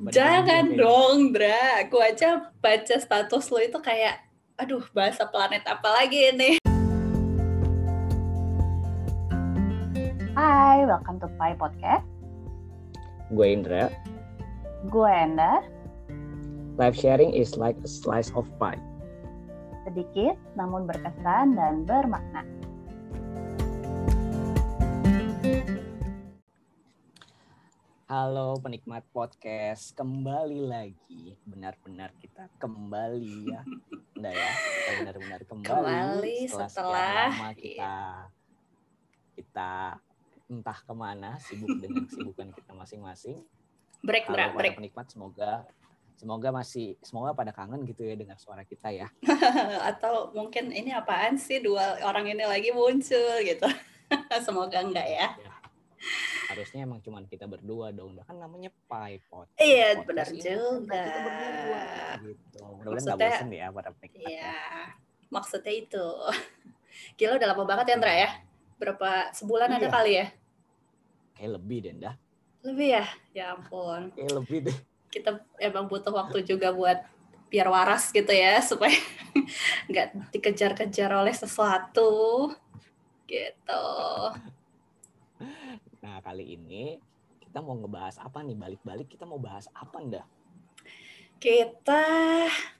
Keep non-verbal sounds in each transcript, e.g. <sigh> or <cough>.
Daripada Jangan dong, Dra. Aku aja baca status lo itu kayak, aduh, bahasa planet apa lagi ini? Hai, welcome to Pai Podcast. Gue Indra. Gue Enda, Live sharing is like a slice of pie. sedikit namun berkesan dan bermakna. Halo penikmat podcast, kembali lagi. Benar-benar kita kembali ya. Enggak ya? Kita benar-benar kembali, Kembali setelah, setelah- lama kita kita entah ke mana sibuk dengan kesibukan kita masing-masing. Break, Halo para break. penikmat, semoga semoga masih semoga pada kangen gitu ya dengar suara kita ya. <laughs> Atau mungkin ini apaan sih dua orang ini lagi muncul gitu. <laughs> Semoga enggak ya. Ya. Harusnya emang cuman kita berdua dong, kan namanya Pai Podcast. Iya, benar juga. Kita berdua gitu. Mudah-mudahan nggak bosen ya penikmat. Iya, maksudnya itu. <laughs> Gila udah lama banget ya, Ndra ya? Berapa, sebulan ada Iya. kali ya? Kayak lebih deh, dah. Lebih ya? Ya ampun. Kayak lebih deh. Kita emang butuh waktu juga buat biar waras gitu ya, <laughs> supaya nggak dikejar-kejar oleh sesuatu. Gitu. Nah, kali ini kita mau ngebahas apa nih? Balik-balik kita mau bahas apa ndah? Kita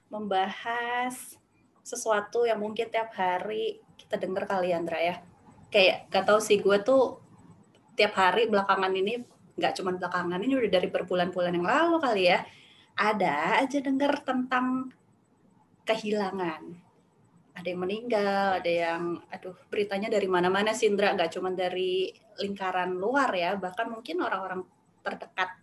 membahas sesuatu yang mungkin tiap hari kita dengar kali ya, Andra ya. Kayak gak tahu sih gue tuh tiap hari belakangan ini nggak cuma belakangan ini udah dari berbulan-bulan yang lalu kali ya. Ada aja dengar tentang kehilangan. Ada yang meninggal, ada yang aduh beritanya dari mana-mana sih Indra, nggak cuma dari lingkaran luar ya, bahkan mungkin orang-orang terdekat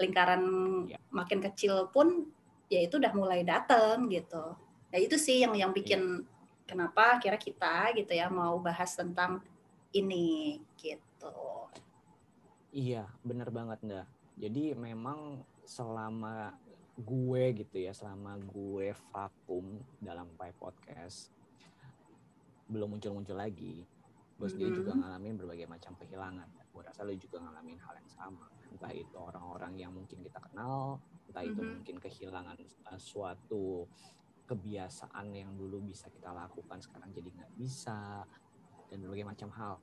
lingkaran Ya. makin kecil pun ya itu udah mulai datang gitu. Ya itu sih yang yang bikin kenapa kira kita gitu ya mau bahas tentang ini gitu. Iya, bener banget ndah. Jadi memang selama gue gitu ya, selama gue vakum dalam Pai Podcast, belum muncul-muncul lagi. Gue sendiri juga Mhm. ngalamin berbagai macam kehilangan. Gue rasa lu juga ngalamin hal yang sama. Entah itu orang-orang yang mungkin kita kenal, entah itu Mhm. mungkin kehilangan uh, suatu kebiasaan yang dulu bisa kita lakukan sekarang jadi nggak bisa dan berbagai macam hal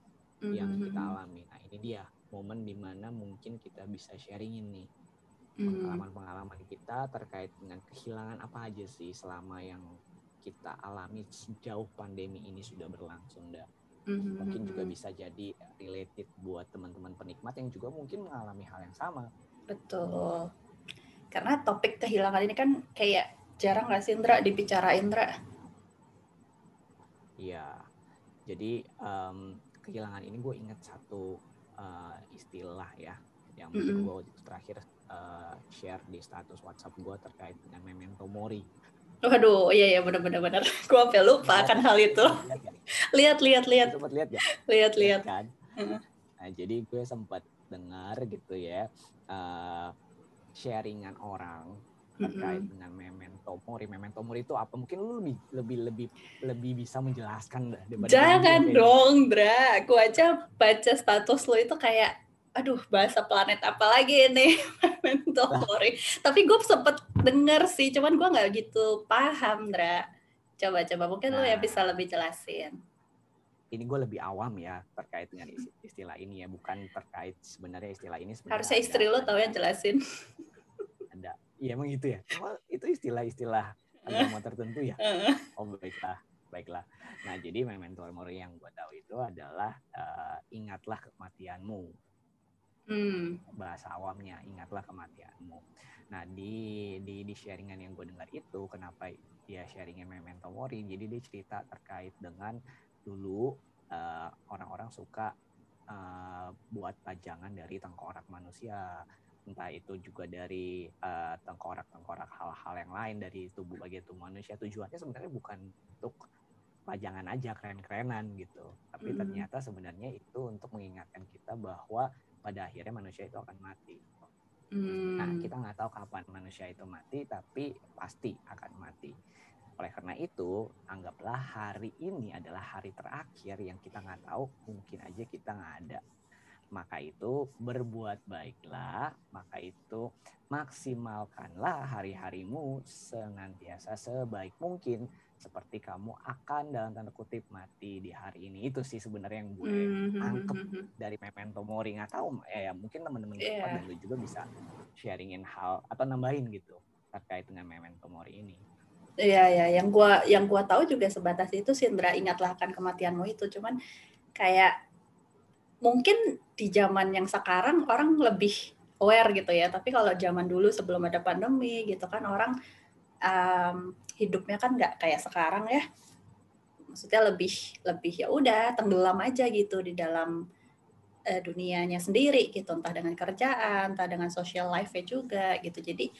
yang Mhm. kita alami. Nah ini dia momen di mana mungkin kita bisa sharingin nih. Pengalaman-pengalaman kita terkait dengan kehilangan apa aja sih selama yang kita alami sejauh pandemi ini sudah berlangsung. Dan Mhm. mungkin juga bisa jadi related buat teman-teman penikmat yang juga mungkin mengalami hal yang sama. Betul. Karena topik kehilangan ini kan kayak jarang nggak sih Indra dibicarain Indra. Iya. Jadi em, kehilangan ini gue ingat satu eh, istilah ya yang mungkin Mm-mm. gue terakhir eh, share di status WhatsApp gue terkait dengan memento mori. Waduh, iya iya benar-benar benar. <laughs> Gua sampai lupa akan hal itu. Lihat? Lihat lihat <laughs> lihat Sempat lihat ya? lihat lihat. kan? Nah, jadi gue sempat dengar gitu ya eh, sharingan orang terkait dengan memento mori. Memento mori itu apa? Mungkin lu lebih lebih lebih lebih bisa menjelaskan dah Jangan gue dong, Dra. Aku aja baca status lo itu kayak aduh bahasa planet apa lagi ini <laughs> <laughs> Memento Mori. Tapi gue sempet denger sih, cuman gue nggak gitu paham, Dra. Coba-coba mungkin lo ya Nah. bisa lebih jelasin. Ini gue lebih awam ya terkait dengan is- istilah ini ya, bukan terkait sebenarnya istilah ini sebenarnya Harusnya ada- istri lo tahu yang jelasin. <laughs> Ada. Iya emang gitu ya. Emang itu istilah-istilah agama tertentu ya. <laughs> Oh baiklah, baiklah. Nah jadi memento mori yang gue tahu itu adalah eh, ingatlah kematianmu. Hmm. bahasa awamnya ingatlah kematianmu. Nah di di di sharingan yang gue dengar itu kenapa dia sharingnya memento mori jadi dia cerita terkait dengan dulu eh, orang-orang suka eh, buat pajangan dari tengkorak manusia entah itu juga dari eh, tengkorak-tengkorak hal-hal yang lain dari tubuh bagian tubuh manusia tujuannya sebenarnya bukan untuk pajangan aja keren-kerenan gitu tapi Mm. ternyata sebenarnya itu untuk mengingatkan kita bahwa pada akhirnya manusia itu akan mati. Nah, Hmm. kita nggak tahu kapan manusia itu mati, tapi pasti akan mati. Oleh karena itu, anggaplah hari ini adalah hari terakhir yang kita nggak tahu, mungkin aja kita nggak ada. maka itu berbuat baiklah, maka itu maksimalkanlah hari-harimu senantiasa sebaik mungkin seperti kamu akan dalam tanda kutip mati di hari ini itu sih sebenarnya yang gue Mhm, tangkep mhm, mhm. dari memento mori nggak tahu ya, ya mungkin teman-teman yeah. dan lu juga bisa sharingin hal atau nambahin gitu terkait dengan memento mori ini Iya ya, yang gua yang gua tahu juga sebatas itu sih Indra ingatlah akan kematianmu itu. Cuman kayak mungkin di zaman yang sekarang orang lebih aware gitu ya. Tapi kalau zaman dulu sebelum ada pandemi gitu kan orang um, hidupnya kan nggak kayak sekarang ya. Maksudnya lebih lebih ya udah tenggelam aja gitu di dalam eh, dunianya sendiri gitu, entah dengan kerjaan, entah dengan social life-nya juga gitu. Jadi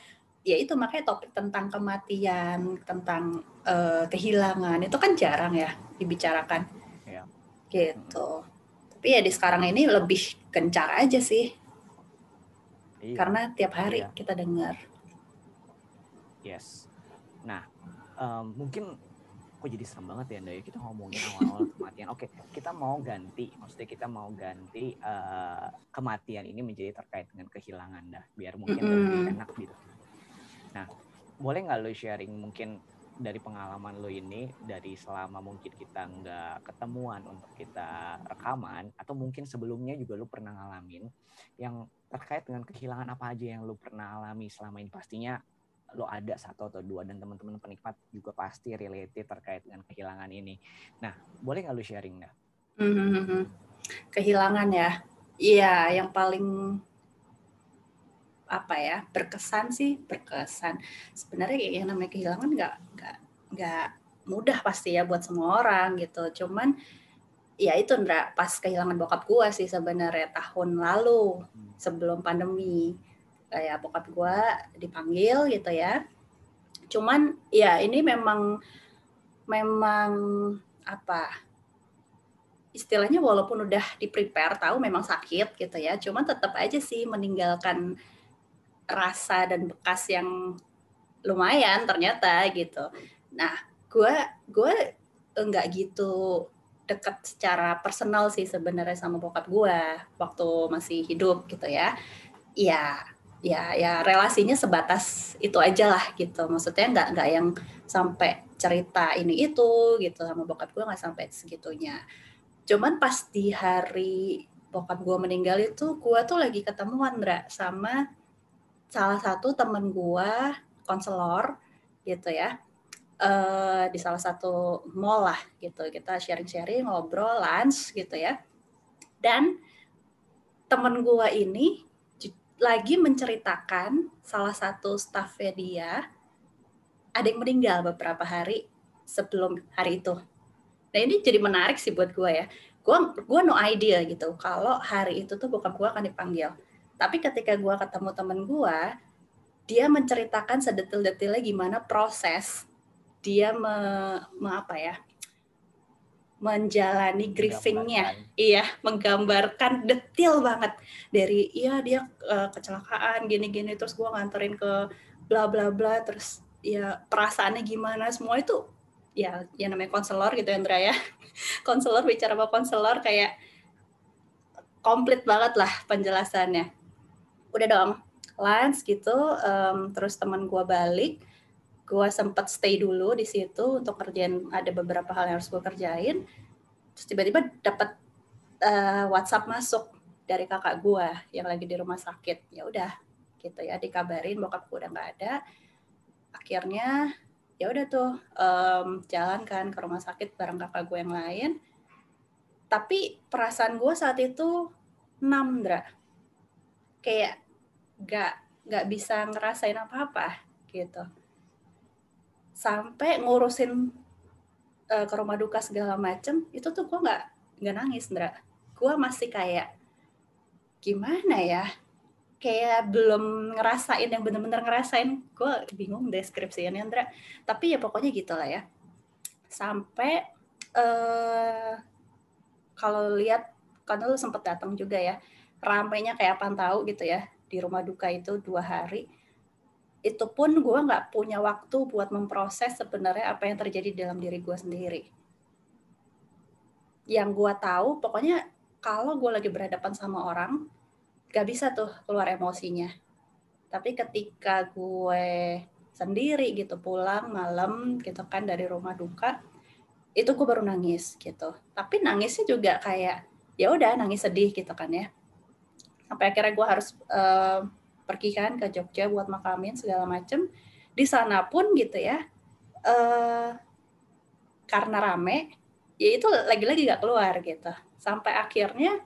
ya itu makanya topik tentang kematian, tentang eh, kehilangan itu kan jarang ya dibicarakan. Iya. Gitu. Tapi ya di sekarang ini lebih gencar aja sih Iya. karena tiap hari Iya. kita dengar. Yes. Nah, em, mungkin kok jadi serem banget ya, Nda, ya kita ngomongin awal-awal <laughs> kematian. Oke, kita mau ganti, maksudnya kita mau ganti eh, kematian ini menjadi terkait dengan kehilangan dah, biar mungkin lebih enak gitu. Nah, boleh nggak lo sharing mungkin dari pengalaman lo ini, dari selama mungkin kita nggak ketemuan untuk kita rekaman, atau mungkin sebelumnya juga lo pernah ngalamin yang terkait dengan kehilangan apa aja yang lo pernah alami selama ini pastinya lo ada satu atau dua dan teman-teman penikmat juga pasti related terkait dengan kehilangan ini. Nah, boleh nggak lu sharing nggak? Mhm. Kehilangan ya. Iya, yang paling apa ya berkesan sih berkesan. Sebenarnya yang namanya kehilangan nggak nggak nggak mudah pasti ya buat semua orang gitu. Cuman ya itu Ndra pas kehilangan bokap gua sih sebenarnya tahun lalu sebelum pandemi kayak bokap gua dipanggil gitu ya. Cuman ya ini memang memang apa istilahnya walaupun udah di prepare tahu memang sakit gitu ya. Cuman tetap aja sih meninggalkan rasa dan bekas yang lumayan ternyata gitu. Nah gua gua enggak gitu dekat secara personal sih sebenarnya sama bokap gua waktu masih hidup gitu ya. Ya ya ya relasinya sebatas itu aja lah gitu. Maksudnya nggak nggak yang sampai cerita ini itu gitu sama bokap gue nggak sampai segitunya. Cuman pas di hari bokap gue meninggal itu gue tuh lagi ketemuan Ndra sama salah satu temen gue konselor gitu ya. Eh, di salah satu mall lah gitu. Kita sharing-sharing ngobrol lunch gitu ya. Dan temen gue ini lagi menceritakan salah satu staffnya dia ada yang meninggal beberapa hari sebelum hari itu. Nah ini jadi menarik sih buat gue ya. Gue gue no idea gitu kalau hari itu tuh bokap gue akan dipanggil. Tapi ketika gue ketemu temen gue, dia menceritakan sedetil-detilnya gimana proses dia me, me apa ya menjalani grievingnya iya menggambarkan detail banget. Dari iya dia uh, kecelakaan gini-gini terus gue nganterin ke bla bla bla terus ya perasaannya gimana semua itu ya ya namanya konselor gitu Andra ya. <laughs> Konselor bicara sama konselor kayak komplit banget lah penjelasannya. Udah dong lunch gitu um, terus teman gue balik gue sempat stay dulu di situ untuk kerjaan ada beberapa hal yang harus gue kerjain. Terus tiba-tiba dapat uh, WhatsApp masuk dari kakak gue yang lagi di rumah sakit. Ya udah gitu ya dikabarin bokap gue udah nggak ada. Akhirnya ya udah tuh um, jalan kan ke rumah sakit bareng kakak gue yang lain. Tapi perasaan gue saat itu enam Dra kayak nggak nggak bisa ngerasain apa-apa gitu sampai ngurusin uh, ke rumah duka segala macem itu tuh gue nggak nggak nangis Ndra. Gue masih kayak gimana ya? Kayak belum ngerasain yang bener-bener ngerasain. Gue bingung deskripsinya Ndra. Tapi ya pokoknya gitu lah ya. Sampai uh, kalau lihat karena lu sempet datang juga ya ramainya kayak apa tahu gitu ya di rumah duka itu dua hari itu pun gue nggak punya waktu buat memproses sebenarnya apa yang terjadi dalam diri gue sendiri. Yang gue tahu, pokoknya kalau gue lagi berhadapan sama orang gak bisa tuh keluar emosinya. Tapi ketika gue sendiri gitu pulang malam gitu kan dari rumah duka itu gue baru nangis gitu. Tapi nangisnya juga kayak ya udah nangis sedih gitu kan ya. Sampai akhirnya gue harus uh, pergi kan ke Jogja buat makamin segala macem. Di sana pun gitu ya uh, karena rame ya itu lagi-lagi gak keluar gitu. Sampai akhirnya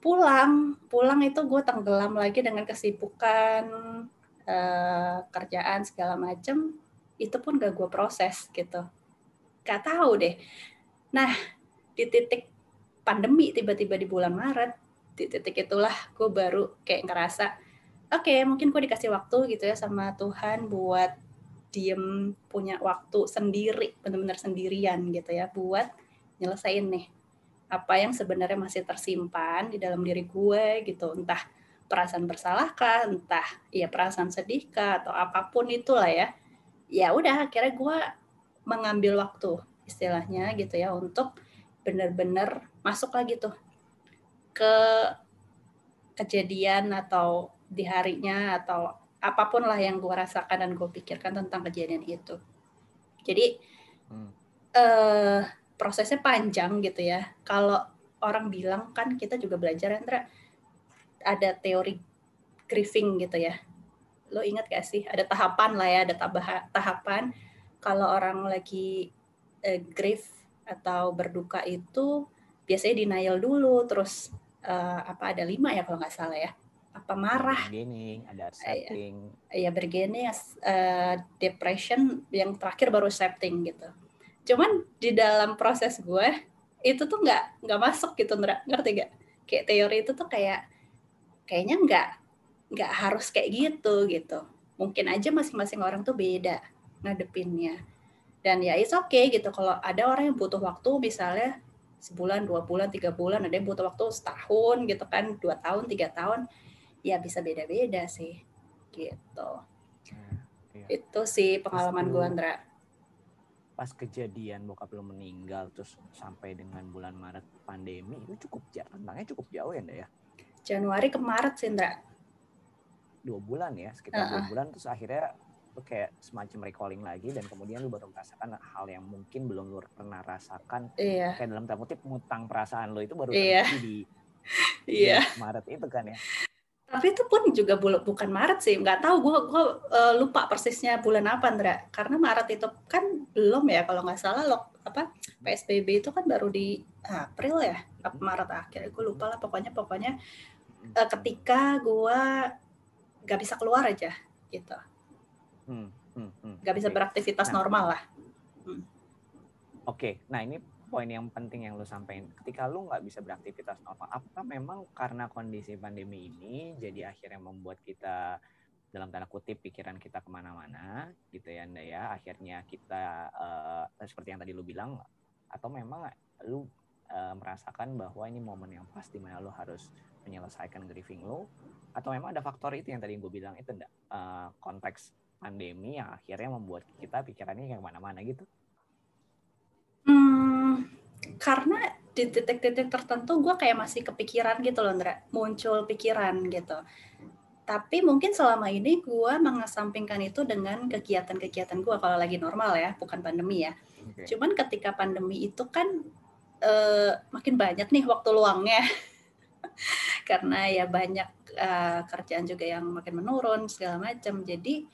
pulang. Pulang itu gue tenggelam lagi dengan kesibukan uh, kerjaan segala macem. Itu pun gak gue proses gitu. Gak tahu deh. Nah di titik pandemi tiba-tiba di bulan Maret di titik itulah gue baru kayak ngerasa oke okay, mungkin gue dikasih waktu gitu ya sama Tuhan buat diem punya waktu sendiri benar-benar sendirian gitu ya buat nyelesain nih apa yang sebenarnya masih tersimpan di dalam diri gue gitu. Entah perasaan bersalahkah entah ya perasaan sedihkah atau apa pun itulah ya. Ya udah akhirnya gue mengambil waktu istilahnya gitu ya untuk benar-benar masuk lagi tuh ke kejadian atau di harinya atau apa pun lah yang gue rasakan dan gue pikirkan tentang kejadian itu. Jadi hmm. eh, prosesnya panjang gitu ya. Kalau orang bilang kan kita juga belajar Andra ada teori grieving gitu ya. Lo ingat gak sih ada tahapan lah ya, ada tahapan kalau orang lagi eh, grief atau berduka itu biasanya denial dulu, terus eh, apa ada lima ya kalau nggak salah ya apa marah? Beginning ada accepting. Ya beginning uh, depression yang terakhir baru accepting gitu. Cuman di dalam proses gue itu tuh nggak nggak masuk gitu ngerti gak kayak teori itu tuh kayak kayaknya nggak nggak harus kayak gitu gitu. Mungkin aja masing-masing orang tuh beda ngadepinnya. Dan ya it's okay gitu. Kalau ada orang yang butuh waktu misalnya sebulan dua bulan tiga bulan ada yang butuh waktu setahun gitu kan. Dua tahun tiga tahun ya bisa beda-beda sih gitu hmm, iya. itu sih pengalaman gue Andra pas kejadian bokap lo meninggal terus sampai dengan bulan Maret pandemi itu cukup jauh tentangnya cukup jauh ya ya Januari ke Maret sih Indra dua bulan ya sekitar uh -uh. dua bulan terus akhirnya kayak semacam recalling lagi dan kemudian lu baru merasakan hal yang mungkin belum lu pernah rasakan iya. kayak dalam tanda kutip ngutang perasaan lo itu baru iya. <laughs> di, iya. Maret itu kan ya tapi itu pun juga bukan Maret sih nggak tahu. Gue gue uh, lupa persisnya bulan apa Andra karena Maret itu kan belum ya kalau nggak salah lo apa PSBB itu kan baru di April ya apa Maret akhir. Gue lupa lah pokoknya pokoknya uh, ketika gue nggak bisa keluar aja gitu. Hmm, hmm, hmm. nggak bisa beraktivitas nah, normal lah. Hmm. oke. Okay. nah ini poin yang penting yang lu sampaikan. Ketika lu nggak bisa beraktivitas normal apakah memang karena kondisi pandemi ini jadi akhirnya membuat kita dalam tanda kutip pikiran kita ke mana-mana gitu ya anda ya? Akhirnya kita uh, seperti yang tadi lu bilang atau memang lu uh, merasakan bahwa ini momen yang pas di mana lu harus menyelesaikan grieving lu? Atau memang ada faktor itu yang tadi gue bilang itu enggak uh, konteks pandemi yang akhirnya membuat kita pikirannya yang ke mana-mana gitu karena di titik-titik tertentu gue kayak masih kepikiran gitu loh Ndra. Muncul pikiran gitu. Tapi mungkin selama ini gue mengesampingkan itu dengan kegiatan-kegiatan gue kalau lagi normal ya bukan pandemi ya. Okay. cuman ketika pandemi itu kan uh, makin banyak nih waktu luangnya. <laughs> Karena ya banyak uh, kerjaan juga yang makin menurun segala macam. Jadi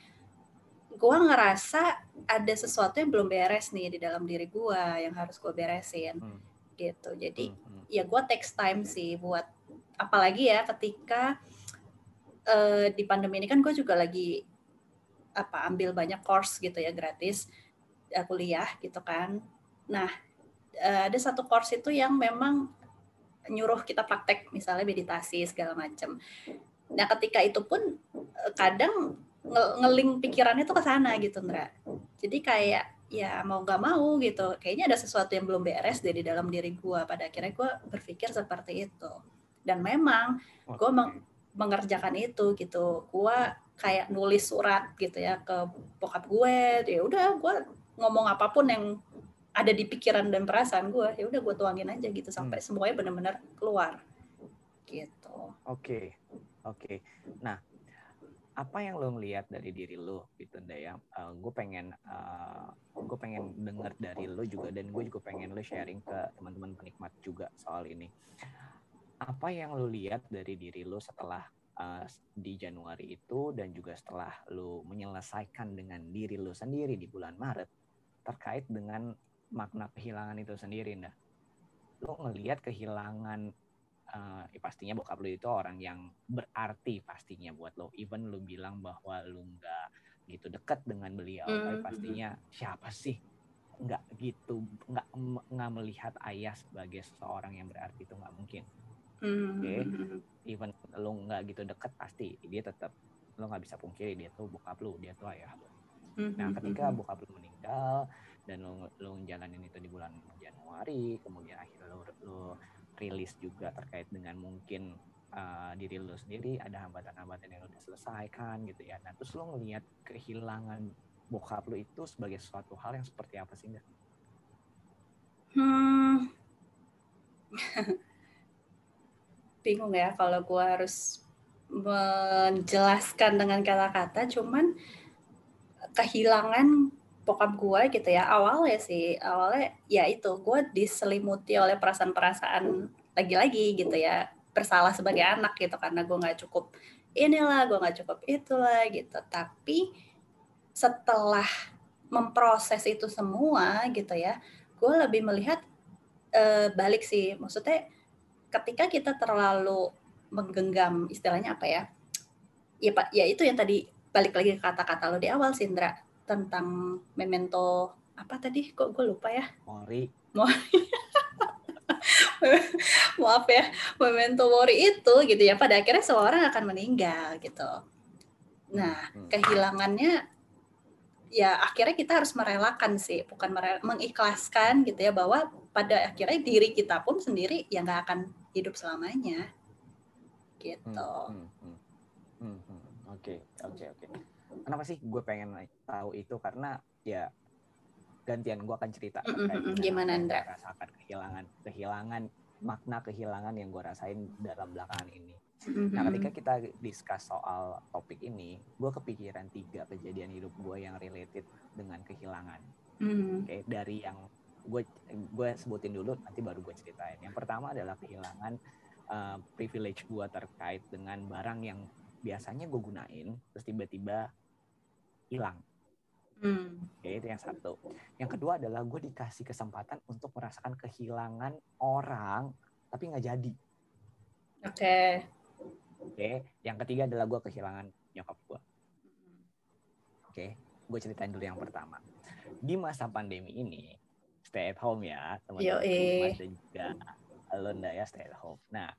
gue ngerasa ada sesuatu yang belum beres nih di dalam diri gue yang harus gue beresin hmm. gitu jadi hmm. hmm. ya gue text time sih buat apalagi ya ketika uh, di pandemi ini kan gue juga lagi apa ambil banyak course gitu ya gratis uh, kuliah gitu kan nah uh, ada satu course itu yang memang nyuruh kita praktek misalnya meditasi segala macam nah ketika itu pun kadang ngeling pikirannya tuh ke sana gitu Ndra. Jadi kayak ya mau nggak mau gitu. Kayaknya ada sesuatu yang belum beres dari dalam diri gue pada akhirnya gue berpikir seperti itu. Dan memang gue meng mengerjakan itu gitu. Gue kayak nulis surat gitu ya ke bokap gue ya udah gue ngomong apa pun yang ada di pikiran dan perasaan gue ya udah gue tuangin aja gitu sampai Hmm. semuanya benar-benar keluar gitu. Oke, oke. Nah, apa yang lo ngelihat dari diri lo gitu Nda ya? gue pengen gue pengen dengar dari lo juga dan gue juga pengen lo sharing ke teman-teman penikmat juga soal ini. Apa yang lo lihat dari diri lo setelah uh, di Januari itu dan juga setelah lo menyelesaikan dengan diri lo sendiri di bulan Maret terkait dengan makna kehilangan itu sendiri, Nda? Lo ngelihat kehilangan uh, ya pastinya bokap lu itu orang yang berarti pastinya buat lo. Even lu bilang bahwa lu nggak gitu dekat dengan beliau, Mm, tapi mm, pastinya siapa sih nggak gitu nggak nggak melihat ayah sebagai seseorang yang berarti itu nggak mungkin. Hmm, Oke. hmm, hmm, Even lu nggak gitu deket pasti dia tetap lo nggak bisa pungkiri dia tuh bokap lu, dia tuh ayah hmm, Nah, hmm, ketika hmm, bokap lu meninggal dan lu lu jalanin itu di bulan Januari, kemudian akhirnya lu, lu rilis juga terkait dengan mungkin uh, diri lu sendiri ada hambatan-hambatan yang udah selesaikan gitu ya. Nah, terus lu ngelihat kehilangan bokap lu itu sebagai suatu hal yang seperti apa sih enggak? hmm. <laughs> bingung ya kalau gue harus menjelaskan dengan kata-kata cuman kehilangan bokap gue gitu ya awalnya sih awalnya ya itu gue diselimuti oleh perasaan-perasaan lagi-lagi gitu ya bersalah sebagai anak gitu karena gue nggak cukup inilah gue nggak cukup itulah gitu. Tapi setelah memproses itu semua gitu ya gue lebih melihat eh, balik sih maksudnya ketika kita terlalu menggenggam istilahnya apa ya ya pak ya itu yang tadi balik lagi ke kata-kata lo di awal Sindra tentang memento apa tadi? Kok gue lupa ya? Mori, <laughs> maaf ya memento mori itu gitu ya pada akhirnya seorang akan meninggal gitu. Nah hmm, kehilangannya ya akhirnya kita harus merelakan sih bukan mere- mengikhlaskan gitu ya bahwa pada akhirnya diri kita pun sendiri ya nggak akan hidup selamanya. Gitu. Hmm, hmm, hmm. Oke, oke, oke. Kenapa sih gue pengen tahu itu karena ya gantian gue akan cerita Mm, mm, mm, dengan gimana, gue rasakan kehilangan kehilangan makna kehilangan yang gue rasain dalam belakangan ini. Nah Mhm. ketika kita discuss soal topik ini, gue kepikiran tiga kejadian hidup gue yang related dengan kehilangan. Mhm. Oke, dari yang gue gue sebutin dulu, nanti baru gue ceritain. Yang pertama adalah kehilangan uh, privilege gue terkait dengan barang yang biasanya gue gunain, terus tiba-tiba hilang. Hmm. Oke, itu yang satu. Yang kedua adalah gue dikasih kesempatan untuk merasakan kehilangan orang, tapi nggak jadi. Oke. Oke, yang ketiga adalah gue kehilangan nyokap gue. Oke, gue ceritain dulu yang pertama. Di masa pandemi ini, stay at home ya, teman-teman dan juga lo ndak ya stay at home. Nah,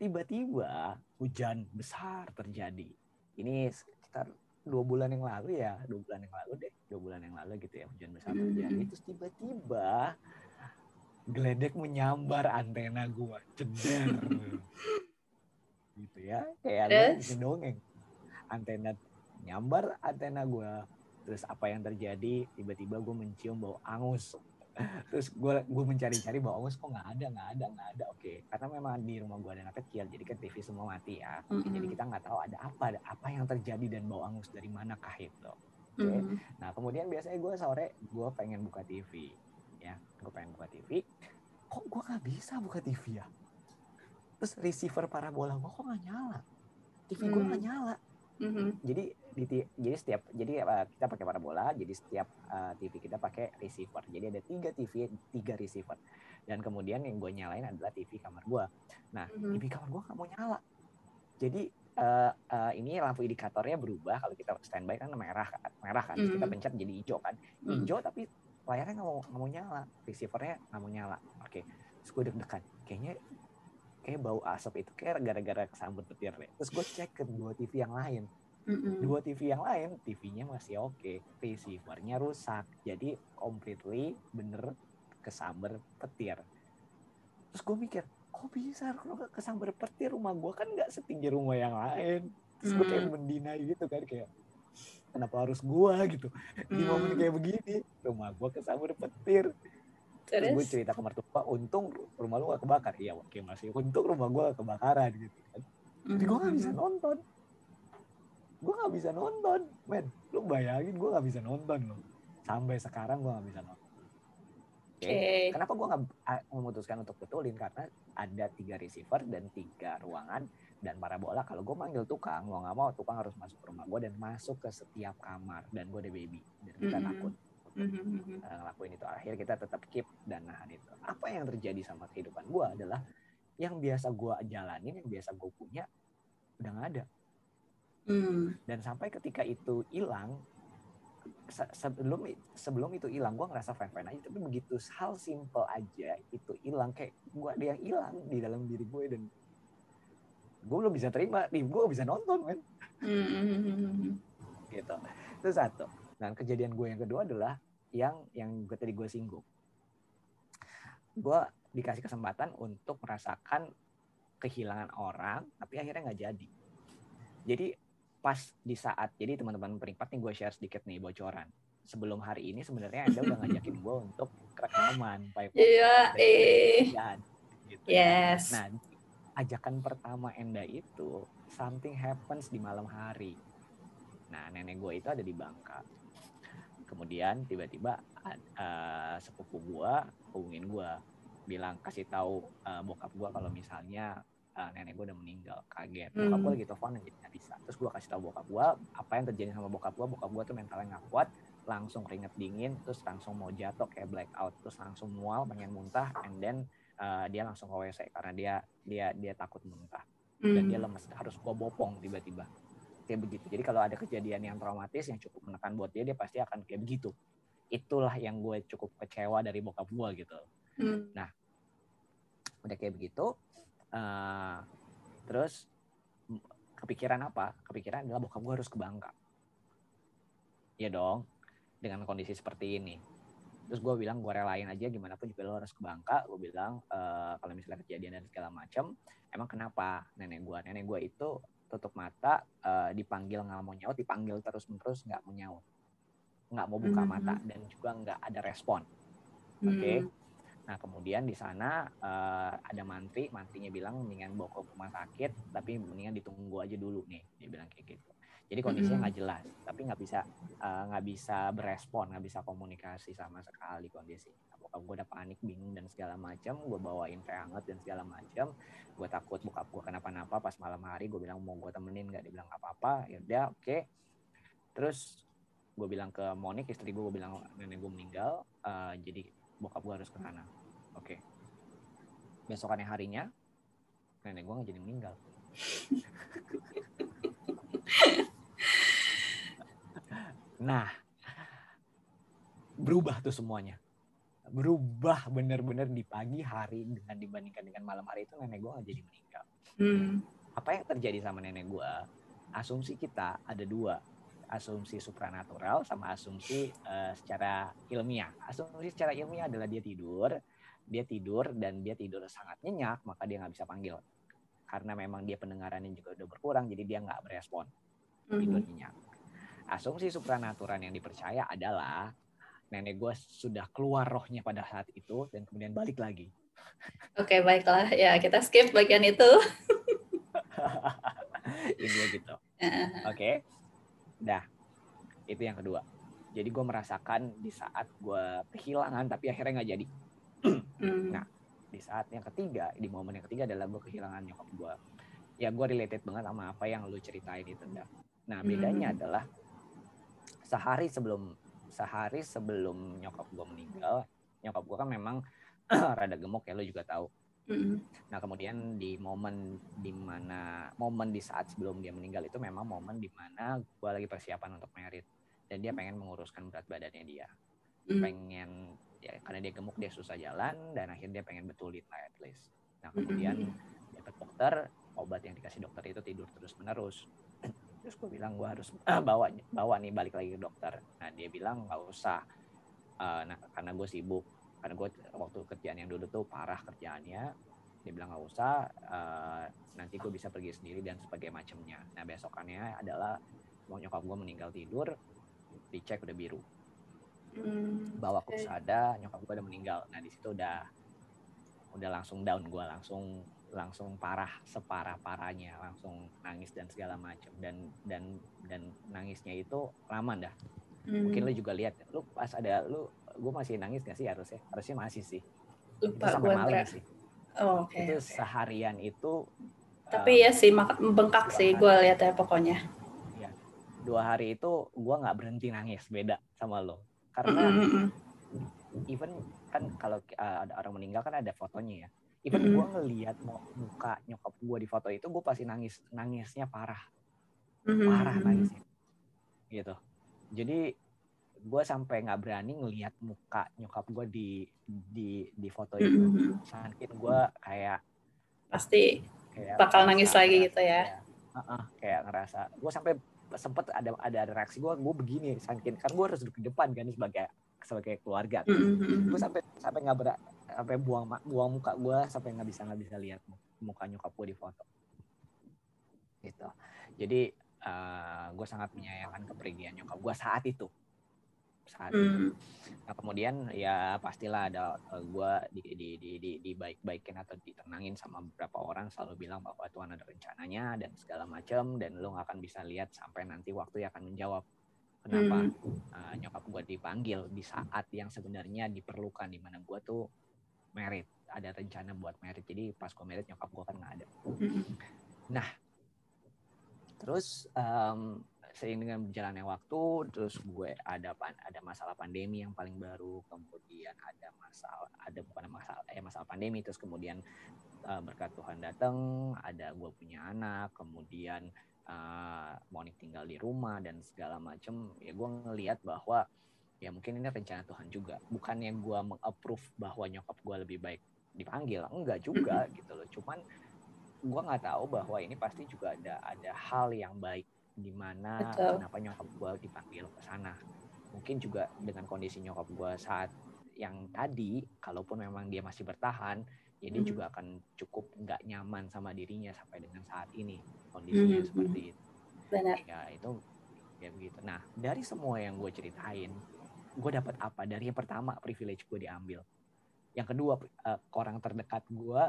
tiba-tiba hujan besar terjadi. Ini sekitar dua bulan yang lalu ya, dua bulan yang lalu deh, dua bulan yang lalu gitu ya hujan besar terjadi. Terus tiba-tiba geledek menyambar antena gua, ceder. <laughs> gitu ya, kayak Terus? bikin dongeng. Antena nyambar antena gua. Terus apa yang terjadi? Tiba-tiba gue mencium bau angus. Terus gue gue mencari-cari bau angus kok nggak ada, nggak ada, nggak ada. Oke, karena memang di rumah gue ada anak kecil, jadi kan TV semua mati ya. Jadi Mhm. kita nggak tahu ada apa, ada apa yang terjadi dan bau angus dari mana kah itu. Oke. Mhm. Nah kemudian biasanya gue sore gue pengen buka TV, ya, gue pengen buka TV. Kok gue nggak bisa buka TV ya? Terus receiver parabola gue kok nggak nyala? TV gue nggak Hmm. nyala. Mhm. Jadi di, jadi setiap jadi uh, kita pakai parabola, jadi setiap uh, TV kita pakai receiver. Jadi ada tiga TV, tiga receiver. Dan kemudian yang gue nyalain adalah TV kamar gue. Nah Mhm. TV kamar gue nggak mau nyala. Jadi uh, uh, ini lampu indikatornya berubah kalau kita standby kan merah kan, merah kan. Terus kita pencet jadi hijau kan. Mhm. Hijau tapi layarnya nggak mau nggak mau nyala, receivernya nggak mau nyala. Oke, terus gue deg-degan. Kayaknya kayak bau asap itu kayak gara-gara kesambut petir deh. Terus gue cek ke dua TV yang lain. Dua TV yang lain TV-nya masih oke. Receivernya rusak. Jadi completely bener kesamber petir. Terus gue mikir kok bisa? Kalau kesamber petir? Rumah gue kan nggak setinggi rumah yang lain. Terus gue kayak Hmm. mendinai gitu kan kayak kenapa harus gue gitu. Di momen Hmm. kayak begini rumah gue kesamber petir terus? Gue cerita ke mertua untung rumah lu gak kebakar. Iya oke masih untung rumah gue gak kebakaran gitu kan. Tapi gue gak bisa nonton. Gue gak bisa nonton men. Lu bayangin gue gak bisa nonton loh. Sampai sekarang gue gak bisa nonton. Oke. Oke. Kenapa gue nggak memutuskan untuk betulin? Karena ada tiga receiver dan tiga ruangan dan parabola. Kalau gue manggil tukang, mau nggak mau tukang harus masuk ke rumah gue dan masuk ke setiap kamar dan gue ada baby dan kita Mhm. takut Mhm. uh, ngelakuin itu. Akhir kita tetap keep dan nahan itu. Apa yang terjadi sama kehidupan gue adalah yang biasa gue jalanin, yang biasa gue punya udah nggak ada. Hmm. Dan sampai ketika itu hilang, se- sebelum sebelum itu hilang gue ngerasa fine fine aja tapi begitu hal simple aja itu hilang kayak gue ada yang hilang di dalam diri gue dan gue belum bisa terima nih gue bisa nonton kan Mhm. gitu itu satu dan kejadian gue yang kedua adalah yang yang gue tadi gue singgung gue dikasih kesempatan untuk merasakan kehilangan orang tapi akhirnya nggak jadi jadi pas di saat jadi teman-teman peringkat nih gue share sedikit nih bocoran sebelum hari ini sebenarnya anda udah ngajakin gue untuk rekaman Iya, eh. Dan, gitu. Yes. Nah, ajakan pertama Enda itu something happens di malam hari. Nah, nenek gue itu ada di Bangka. Kemudian tiba-tiba uh, sepupu gue hubungin gue, bilang kasih tahu uh, bokap gue kalau misalnya uh, nenek gue udah meninggal. Kaget. Bokap Hmm. lagi telepon jadi nggak bisa. Terus gue kasih tahu bokap gue apa yang terjadi sama bokap gue. Bokap gue tuh mentalnya nggak kuat, langsung keringet dingin, terus langsung mau jatuh kayak blackout, terus langsung mual, pengen muntah, and then uh, dia langsung ke WC karena dia dia dia takut muntah dan dia Hmm. lemes harus gua bopong tiba-tiba kayak begitu. Jadi kalau ada kejadian yang traumatis yang cukup menekan buat dia dia pasti akan kayak begitu. Itulah yang gue cukup kecewa dari bokap gua gitu. Hmm. udah kayak begitu eh, terus kepikiran apa? Kepikiran adalah bokap gua harus ke Bangka. Iya dong dengan kondisi seperti ini. Terus gue bilang gue relain aja gimana pun juga lo harus ke Bangka. Gue bilang eh, kalau misalnya kejadian dan segala macam emang kenapa nenek gue nenek gue itu tutup mata eh, dipanggil nggak mau nyaut dipanggil terus menerus nggak mau nyaut nggak mau buka Mhm. mata dan juga nggak ada respon Oke. Hmm. Nah kemudian di sana eh, ada mantri, mantrinya bilang mendingan bawa ke rumah sakit, tapi mendingan ditunggu aja dulu nih, dia bilang kayak gitu. Jadi kondisinya nggak jelas, tapi nggak bisa eh, nggak bisa berespon, nggak bisa komunikasi sama sekali kondisi. Bokap gue udah panik, bingung dan segala macam. Gue bawain teh hangat dan segala macam. Gue takut bokap gue kenapa-napa pas malam hari. Gue bilang mau gue temenin nggak? Dia bilang nggak apa-apa. Ya udah, oke. Terus gue bilang ke Monik istri gue, gue bilang nenek gue meninggal. eh, jadi bokap gue harus ke sana. Oke. Besokannya harinya, nenek gue nggak jadi meninggal. <laughs> nah, berubah tuh semuanya. Berubah bener-bener di pagi hari dengan dibandingkan dengan malam hari itu nenek gue jadi meninggal. Hmm. Apa yang terjadi sama nenek gue? Asumsi kita ada dua, asumsi supranatural sama asumsi eh, secara ilmiah. Asumsi secara ilmiah adalah dia tidur, dia tidur dan dia tidur sangat nyenyak, maka dia nggak bisa panggil. Karena memang dia pendengarannya juga udah berkurang, jadi dia nggak berespon tidur Mhm. nyenyak. Asumsi supranatural yang dipercaya adalah nenek gue sudah keluar rohnya pada saat itu dan kemudian balik lagi. Oke, baiklah. Ya, kita skip bagian itu. <laughs> Ini gitu. Oke. Dah. Itu yang kedua. Jadi gue merasakan di saat gue kehilangan tapi akhirnya nggak jadi. <clears throat> Hmm. Nah. Di saat yang ketiga, di momen yang ketiga adalah gue kehilangan nyokap gue. Ya gue related banget sama apa yang lu ceritain itu. Nah bedanya Hmm. adalah sehari sebelum sehari sebelum nyokap gue meninggal, nyokap gue kan memang <clears throat> rada gemuk ya lu juga tahu. Hmm. Nah kemudian di momen di mana momen di saat sebelum dia meninggal itu memang momen di mana gue lagi persiapan untuk merit dan dia pengen menguruskan berat badannya dia, Hmm. pengen ya karena dia gemuk dia susah jalan dan akhirnya dia pengen betulin lah at least. Nah kemudian Hmm. dapat dokter obat yang dikasih dokter itu tidur terus menerus. Terus gue bilang gue harus <clears throat> bawa bawa nih balik lagi ke dokter. Nah dia bilang nggak usah, Eh, nah karena gue sibuk karena gue waktu kerjaan yang dulu tuh parah kerjaannya dia bilang nggak usah eh, nanti gue bisa pergi sendiri dan sebagai macamnya nah besokannya adalah mau nyokap gue meninggal tidur dicek udah biru Hmm. bawa ke pusada nyokap gue udah meninggal nah di situ udah udah langsung down gue langsung langsung parah separah parahnya langsung nangis dan segala macam dan dan dan nangisnya itu lama dah. Hmm. mungkin lu juga lihat lu pas ada lu gue masih nangis gak sih harusnya? Harusnya masih sih. Itu lupa sampai gue malam sih. Oh, oke. itu seharian itu Tapi um, ya sih mak- bengkak sih gue lihat ya pokoknya. dua hari itu gue nggak berhenti nangis beda sama lo. Karena mm. even kan kalau uh, ada orang meninggal kan ada fotonya ya even Mm-mm. gue ngelihat muka nyokap gue di foto itu gue pasti nangis nangisnya parah. Mhm, parah nangisnya. Gitu. Jadi gue sampai nggak berani ngelihat muka nyokap gue di di di foto itu. Saking gue kayak Pasti kayak Bakal ngerasa- nangis lagi gitu ya. kayak, uh-uh, kayak ngerasa. Gue sampai sempet ada ada reaksi gue gue begini saking kan gue harus duduk di depan kan sebagai sebagai keluarga. Mhm, mhm. gue sampai sampai nggak ber sampai buang buang muka gue sampai nggak bisa nggak bisa lihat mu- muka nyokap gue di foto. Gitu. Jadi gue sangat menyayangkan kepergian nyokap gue saat itu. Saat itu. Hmm, Nah kemudian ya pastilah ada gue di di di di, dibaik-baikin atau ditenangin sama beberapa orang selalu bilang bahwa Tuhan ada rencananya dan segala macam dan lo nggak akan bisa lihat sampai nanti waktu yang akan menjawab. Kenapa? Hmm. uh, nyokap gue dipanggil di saat yang sebenarnya diperlukan di mana gue tuh merit ada rencana buat merit. Jadi pas gue merit nyokap gue kan nggak ada. Mhm. terus em, seiring dengan berjalannya waktu terus gue ada pan- ada masalah pandemi yang paling baru kemudian ada masalah ada bukan masalah ya masalah pandemi terus kemudian eh, berkat Tuhan datang ada gue punya anak kemudian eh, Monik tinggal di rumah dan segala macem. Ya gue ngelihat bahwa ya mungkin ini rencana Tuhan juga. Bukan yang gue mengapprove bahwa nyokap gue lebih baik dipanggil enggak juga gitu loh. Cuman gue nggak tahu bahwa ini pasti juga ada ada hal yang baik di mana kenapa nyokap gue dipanggil ke sana. Mungkin juga dengan kondisi nyokap gue saat yang tadi kalaupun memang dia masih bertahan ya dia Mhm. juga akan cukup nggak nyaman sama dirinya sampai dengan saat ini kondisinya Mhm. seperti itu. Benar. ya itu ya begitu. Nah dari semua yang gue ceritain gue dapat apa? Dari yang pertama privilege gue diambil. Yang kedua eh, orang terdekat gue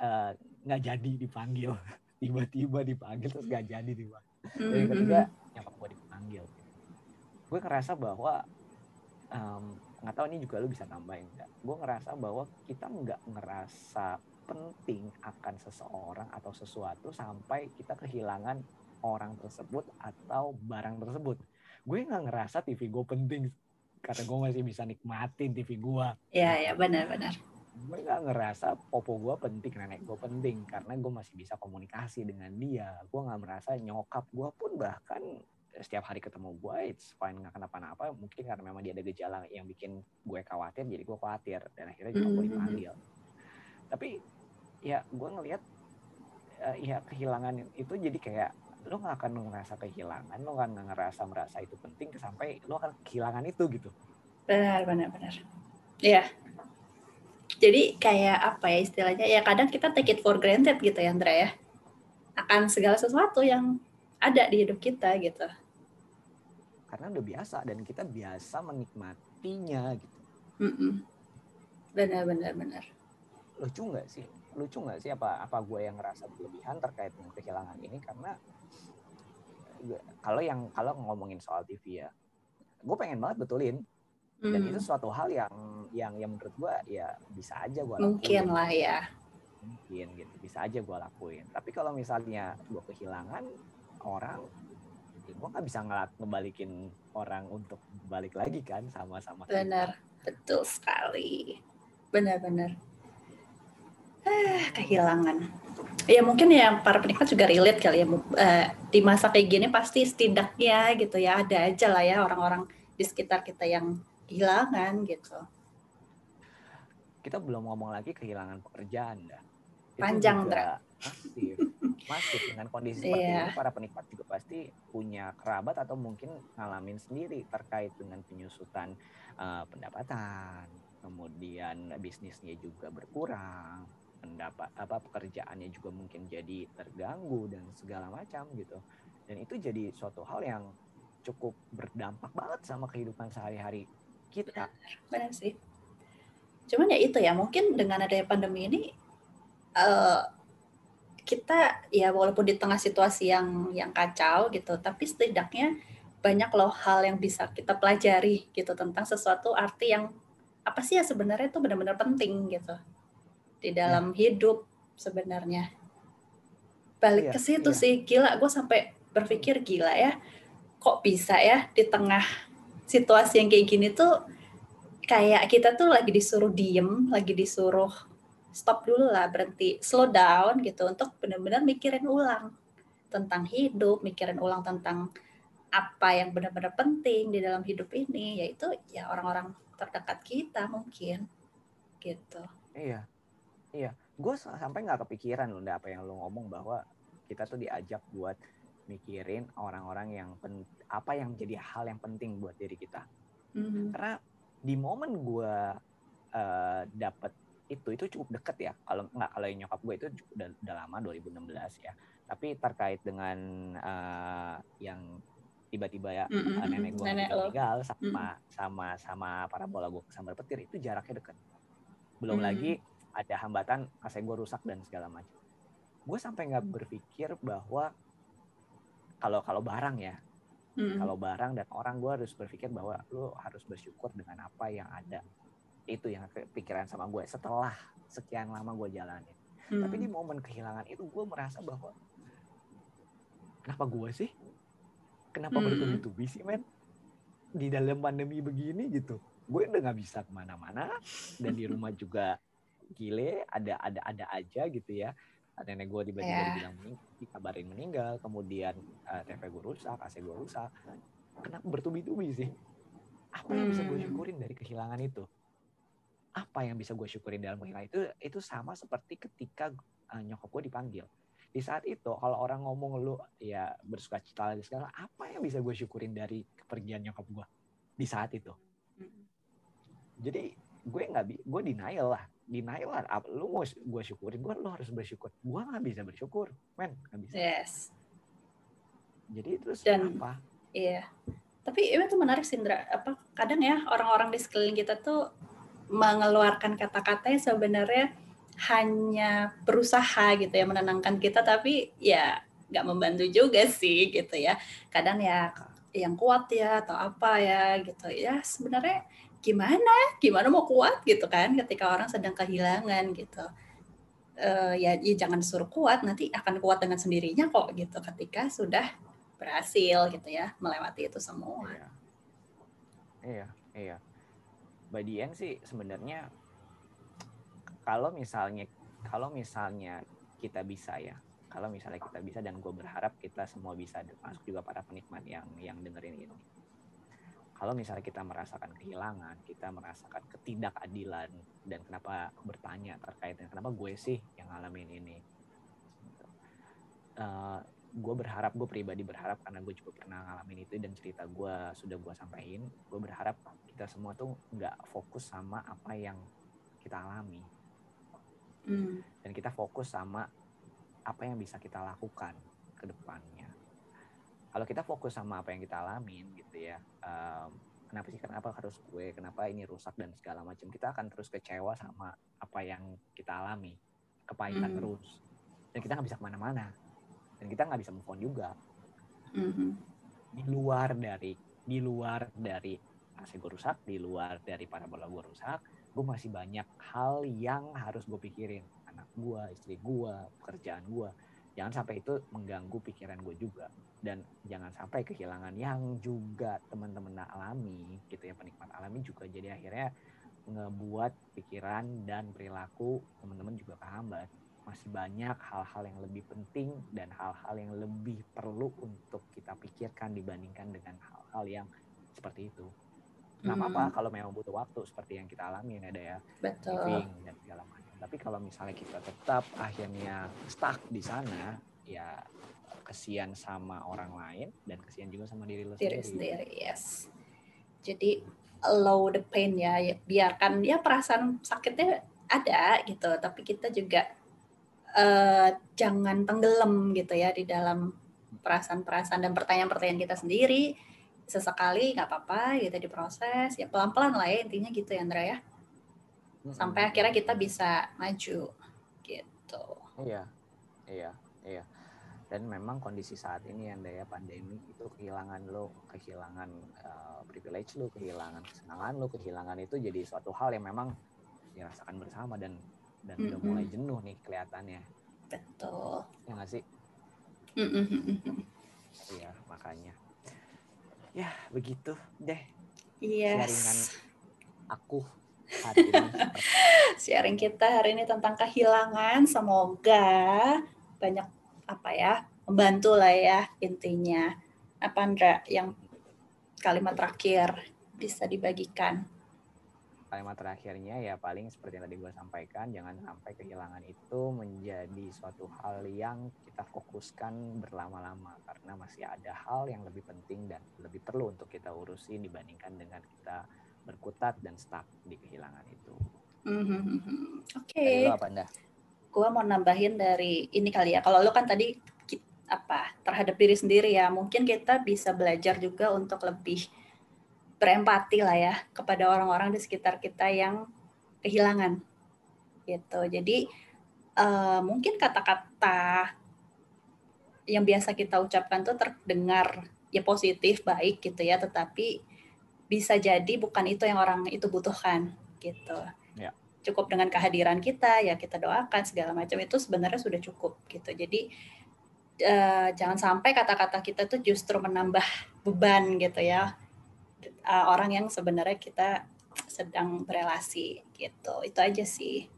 eh, nggak jadi dipanggil. <laughs> Tiba-tiba dipanggil terus nggak jadi dipanggil dan yang ketiga nyokap gue dipanggil. Gue ngerasa bahwa em, nggak tahu ini juga lu bisa tambahin nggak. Gue ngerasa bahwa kita nggak ngerasa penting akan seseorang atau sesuatu sampai kita kehilangan orang tersebut atau barang tersebut gue nggak ngerasa TV gue penting karena gue masih bisa nikmatin TV gue. Iya, ya, benar-benar. gue nggak ngerasa popo gue penting nenek gue penting karena gue masih bisa komunikasi dengan dia. Gue nggak merasa nyokap gue pun bahkan setiap hari ketemu gue it's fine nggak kenapa-napa. Mungkin karena memang dia ada gejala yang bikin gue khawatir jadi gue khawatir. Dan akhirnya nyokap gue Mhm. dipanggil. Tapi ya gue ngelihat eh, ya kehilangan itu jadi kayak lo nggak akan ngerasa kehilangan lo nggak ngerasa merasa itu penting sampai lo akan kehilangan itu gitu Benar, benar, benar. Iya. Jadi kayak apa ya istilahnya? Ya kadang kita take it for granted gitu ya, Andra ya. Akan segala sesuatu yang ada di hidup kita gitu. karena udah biasa dan kita biasa menikmatinya gitu Mm-mm. Benar, benar, benar. lucu nggak sih lucu nggak sih apa apa gue yang ngerasa berlebihan terkait dengan kehilangan ini karena kalau yang kalau ngomongin soal TV ya gue pengen banget betulin dan Hmm, itu suatu hal yang yang yang menurut gue ya bisa aja gue Mungkin lah ya. mungkin gitu bisa aja gue lakuin tapi kalau misalnya gue kehilangan orang ya gue nggak bisa ngelak ngebalikin orang untuk balik lagi kan sama-sama. Benar, betul sekali. Benar-benar. Ah, kehilangan. Ya mungkin ya para penikmat juga relate kali ya. Eh, di masa kayak gini pasti setidaknya gitu ya ada aja lah ya orang-orang di sekitar kita yang kehilangan gitu. kita belum ngomong lagi kehilangan pekerjaan dah. Itu Panjang, masif, masif dengan kondisi seperti Iya. ini para penikmat juga pasti punya kerabat atau mungkin ngalamin sendiri terkait dengan penyusutan eh, pendapatan, kemudian bisnisnya juga berkurang, pendapat apa pekerjaannya juga mungkin jadi terganggu dan segala macam gitu. Dan itu jadi suatu hal yang cukup berdampak banget sama kehidupan sehari-hari kita. Benar sih. Cuman ya itu ya, mungkin dengan adanya pandemi ini uh, kita ya walaupun di tengah situasi yang yang kacau gitu, tapi setidaknya banyak loh hal yang bisa kita pelajari gitu tentang sesuatu arti yang apa sih ya sebenarnya itu benar-benar penting gitu di dalam ya. hidup sebenarnya. Balik ya, ke situ ya. sih, gila gue sampai berpikir gila ya, kok bisa ya di tengah situasi yang kayak gini tuh kayak kita tuh lagi disuruh diem, lagi disuruh stop dulu lah, berhenti, slow down gitu untuk benar-benar mikirin ulang tentang hidup, mikirin ulang tentang apa yang benar-benar penting di dalam hidup ini, yaitu ya orang-orang terdekat kita mungkin, gitu. Iya, iya. Gue sampai nggak kepikiran loh, apa yang lo ngomong bahwa kita tuh diajak buat mikirin orang-orang yang pen, apa yang menjadi hal yang penting buat diri kita. Mm-hmm. Karena di momen gue uh, dapet itu itu cukup deket ya kalau nggak kalau yang nyokap gue itu udah, udah lama 2016 ya tapi terkait dengan uh, yang tiba-tiba ya mm-hmm. nenek gue meninggal sama mm-hmm. sama sama para bola gue kesambar petir itu jaraknya deket belum mm-hmm. lagi ada hambatan kaset gue rusak dan segala macam gue sampai nggak berpikir bahwa kalau kalau barang ya Hmm. Kalau barang dan orang gue harus berpikir bahwa lu harus bersyukur dengan apa yang ada. Itu yang kepikiran sama gue setelah sekian lama gue jalanin. Hmm. Tapi di momen kehilangan itu gue merasa bahwa kenapa gue sih? Kenapa hmm. bertubi-tubi sih men? Di dalam pandemi begini gitu. Gue udah nggak bisa ke mana-mana dan di rumah juga gile ada ada ada aja gitu ya nenek gue tiba-tiba yeah. dibilang meninggal, dikabarin meninggal, kemudian uh, TV gue rusak, AC gue rusak. Kenapa bertubi-tubi sih? Apa yang bisa gue hmm. syukurin dari kehilangan itu? Apa yang bisa gue syukurin dalam kehilangan itu? Itu sama seperti ketika uh, nyokap gue dipanggil. Di saat itu, kalau orang ngomong lu ya bersuka cita lagi segala, apa yang bisa gue syukurin dari kepergian nyokap gue di saat itu? Hmm. Jadi gue nggak, gue denial lah denial. Lah lu mau gue syukurin gue lu harus bersyukur. Gue nggak bisa bersyukur men nggak bisa. Yes. Jadi terus Dan, apa iya. Tapi itu menarik Sindra apa kadang ya orang-orang di sekeliling kita tuh mengeluarkan kata-kata yang sebenarnya hanya berusaha gitu ya menenangkan kita tapi ya nggak membantu juga sih gitu ya. Kadang ya yang kuat ya atau apa ya gitu. Ya sebenarnya gimana? Gimana mau kuat? Gitu kan ketika orang sedang kehilangan gitu. Uh, ya, ya jangan suruh kuat nanti akan kuat dengan sendirinya kok gitu. Ketika sudah berhasil gitu ya melewati itu semua. Iya. Iya, iya. Badian sih sebenarnya kalau misalnya kalau misalnya kita bisa ya kalau misalnya kita bisa dan gue berharap kita semua bisa masuk juga para penikmat yang yang dengerin ini kalau misalnya kita merasakan kehilangan, kita merasakan ketidakadilan, dan kenapa bertanya terkait dengan kenapa gue sih yang ngalamin ini. Uh, gue berharap, gue pribadi berharap karena gue juga pernah ngalamin itu dan cerita gue sudah gue sampaikan, gue berharap kita semua tuh nggak fokus sama apa yang kita alami. Mm. Dan kita fokus sama apa yang bisa kita lakukan ke depannya kalau kita fokus sama apa yang kita alamin gitu ya um, kenapa sih kenapa harus gue kenapa ini rusak dan segala macam kita akan terus kecewa sama apa yang kita alami. Kepahitan mm. terus. Dan kita nggak bisa ke mana-mana. Dan kita nggak bisa move on juga. Mm-hmm. di luar dari di luar dari AC gue rusak di luar dari para bola gue rusak gue masih banyak hal yang harus gue pikirin. Anak gue istri gue pekerjaan gue jangan sampai itu mengganggu pikiran gue juga dan jangan sampai kehilangan yang juga teman-teman alami gitu ya penikmat alami juga jadi akhirnya ngebuat pikiran dan perilaku teman-teman juga kehambat masih banyak hal-hal yang lebih penting dan hal-hal yang lebih perlu untuk kita pikirkan dibandingkan dengan hal-hal yang seperti itu. Nah, hmm. apa kalau memang butuh waktu seperti yang kita alami ada ya, Betul. living dan segala macam tapi kalau misalnya kita tetap akhirnya stuck di sana, ya kesian sama orang lain dan kesian juga sama diri lo diri sendiri. sendiri. Yes. Jadi allow the pain ya, ya, biarkan ya perasaan sakitnya ada gitu, tapi kita juga uh, jangan tenggelam gitu ya di dalam perasaan-perasaan dan pertanyaan-pertanyaan kita sendiri sesekali nggak apa-apa gitu diproses ya pelan-pelan lah ya intinya gitu ya Andra ya sampai akhirnya kita bisa maju gitu. Iya iya iya. Dan memang kondisi saat ini yang daya pandemi itu kehilangan lo kehilangan uh, privilege lo kehilangan kesenangan lo kehilangan itu jadi suatu hal yang memang dirasakan bersama dan dan mm -hmm. udah mulai jenuh nih kelihatannya. Betul. Ya nggak sih? Mm -hmm. iya makanya. Ya begitu deh yes. sharingan aku hari <laughs> ini sharing kita hari ini tentang kehilangan semoga banyak apa ya membantu lah ya intinya. Apa Andra yang kalimat terakhir bisa dibagikan? Kalimat terakhirnya ya paling seperti yang tadi gue sampaikan jangan sampai kehilangan itu menjadi suatu hal yang kita fokuskan berlama-lama karena masih ada hal yang lebih penting dan lebih perlu untuk kita urusi dibandingkan dengan kita berkutat dan stuck di kehilangan itu. Mm-hmm. Oke. Okay. apa anda? gue mau nambahin dari ini kali ya. Kalau lo kan tadi apa terhadap diri sendiri ya, mungkin kita bisa belajar juga untuk lebih berempati lah ya kepada orang-orang di sekitar kita yang kehilangan gitu. Jadi uh, mungkin kata-kata yang biasa kita ucapkan tuh terdengar ya positif baik gitu ya, tetapi bisa jadi bukan itu yang orang itu butuhkan gitu. Cukup dengan kehadiran kita ya kita doakan segala macam itu sebenarnya sudah cukup gitu. Jadi uh, jangan sampai kata-kata kita tuh justru menambah beban gitu ya. Uh, orang yang sebenarnya kita sedang berelasi gitu. Itu aja sih.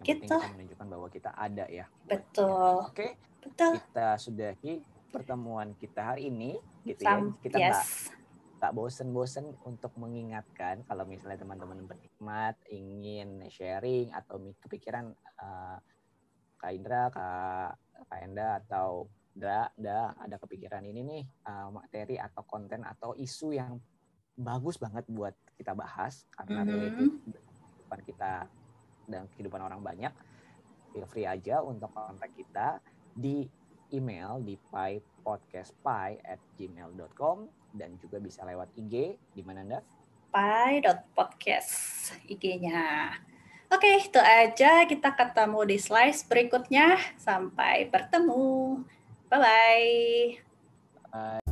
Yang gitu. kita menunjukkan bahwa kita ada ya. Betul. Oke. Okay. betul. Kita sudahi pertemuan kita hari ini gitu ya. Sam, ya kita yes tak bosen-bosen untuk mengingatkan kalau misalnya teman-teman bernikmat ingin sharing atau kepikiran uh, Kak Indra, Kak, Kak Enda atau Da, Da ada kepikiran ini nih uh, materi atau konten atau isu yang bagus banget buat kita bahas karena mm -hmm. related kehidupan kita dan kehidupan orang banyak feel free aja untuk kontak kita di email di podcastpie at gmail.com dan juga bisa lewat IG di mana Anda? Pi.podcast IG-nya. Oke, itu aja. Kita ketemu di slice berikutnya. Sampai bertemu. Bye-bye. Bye.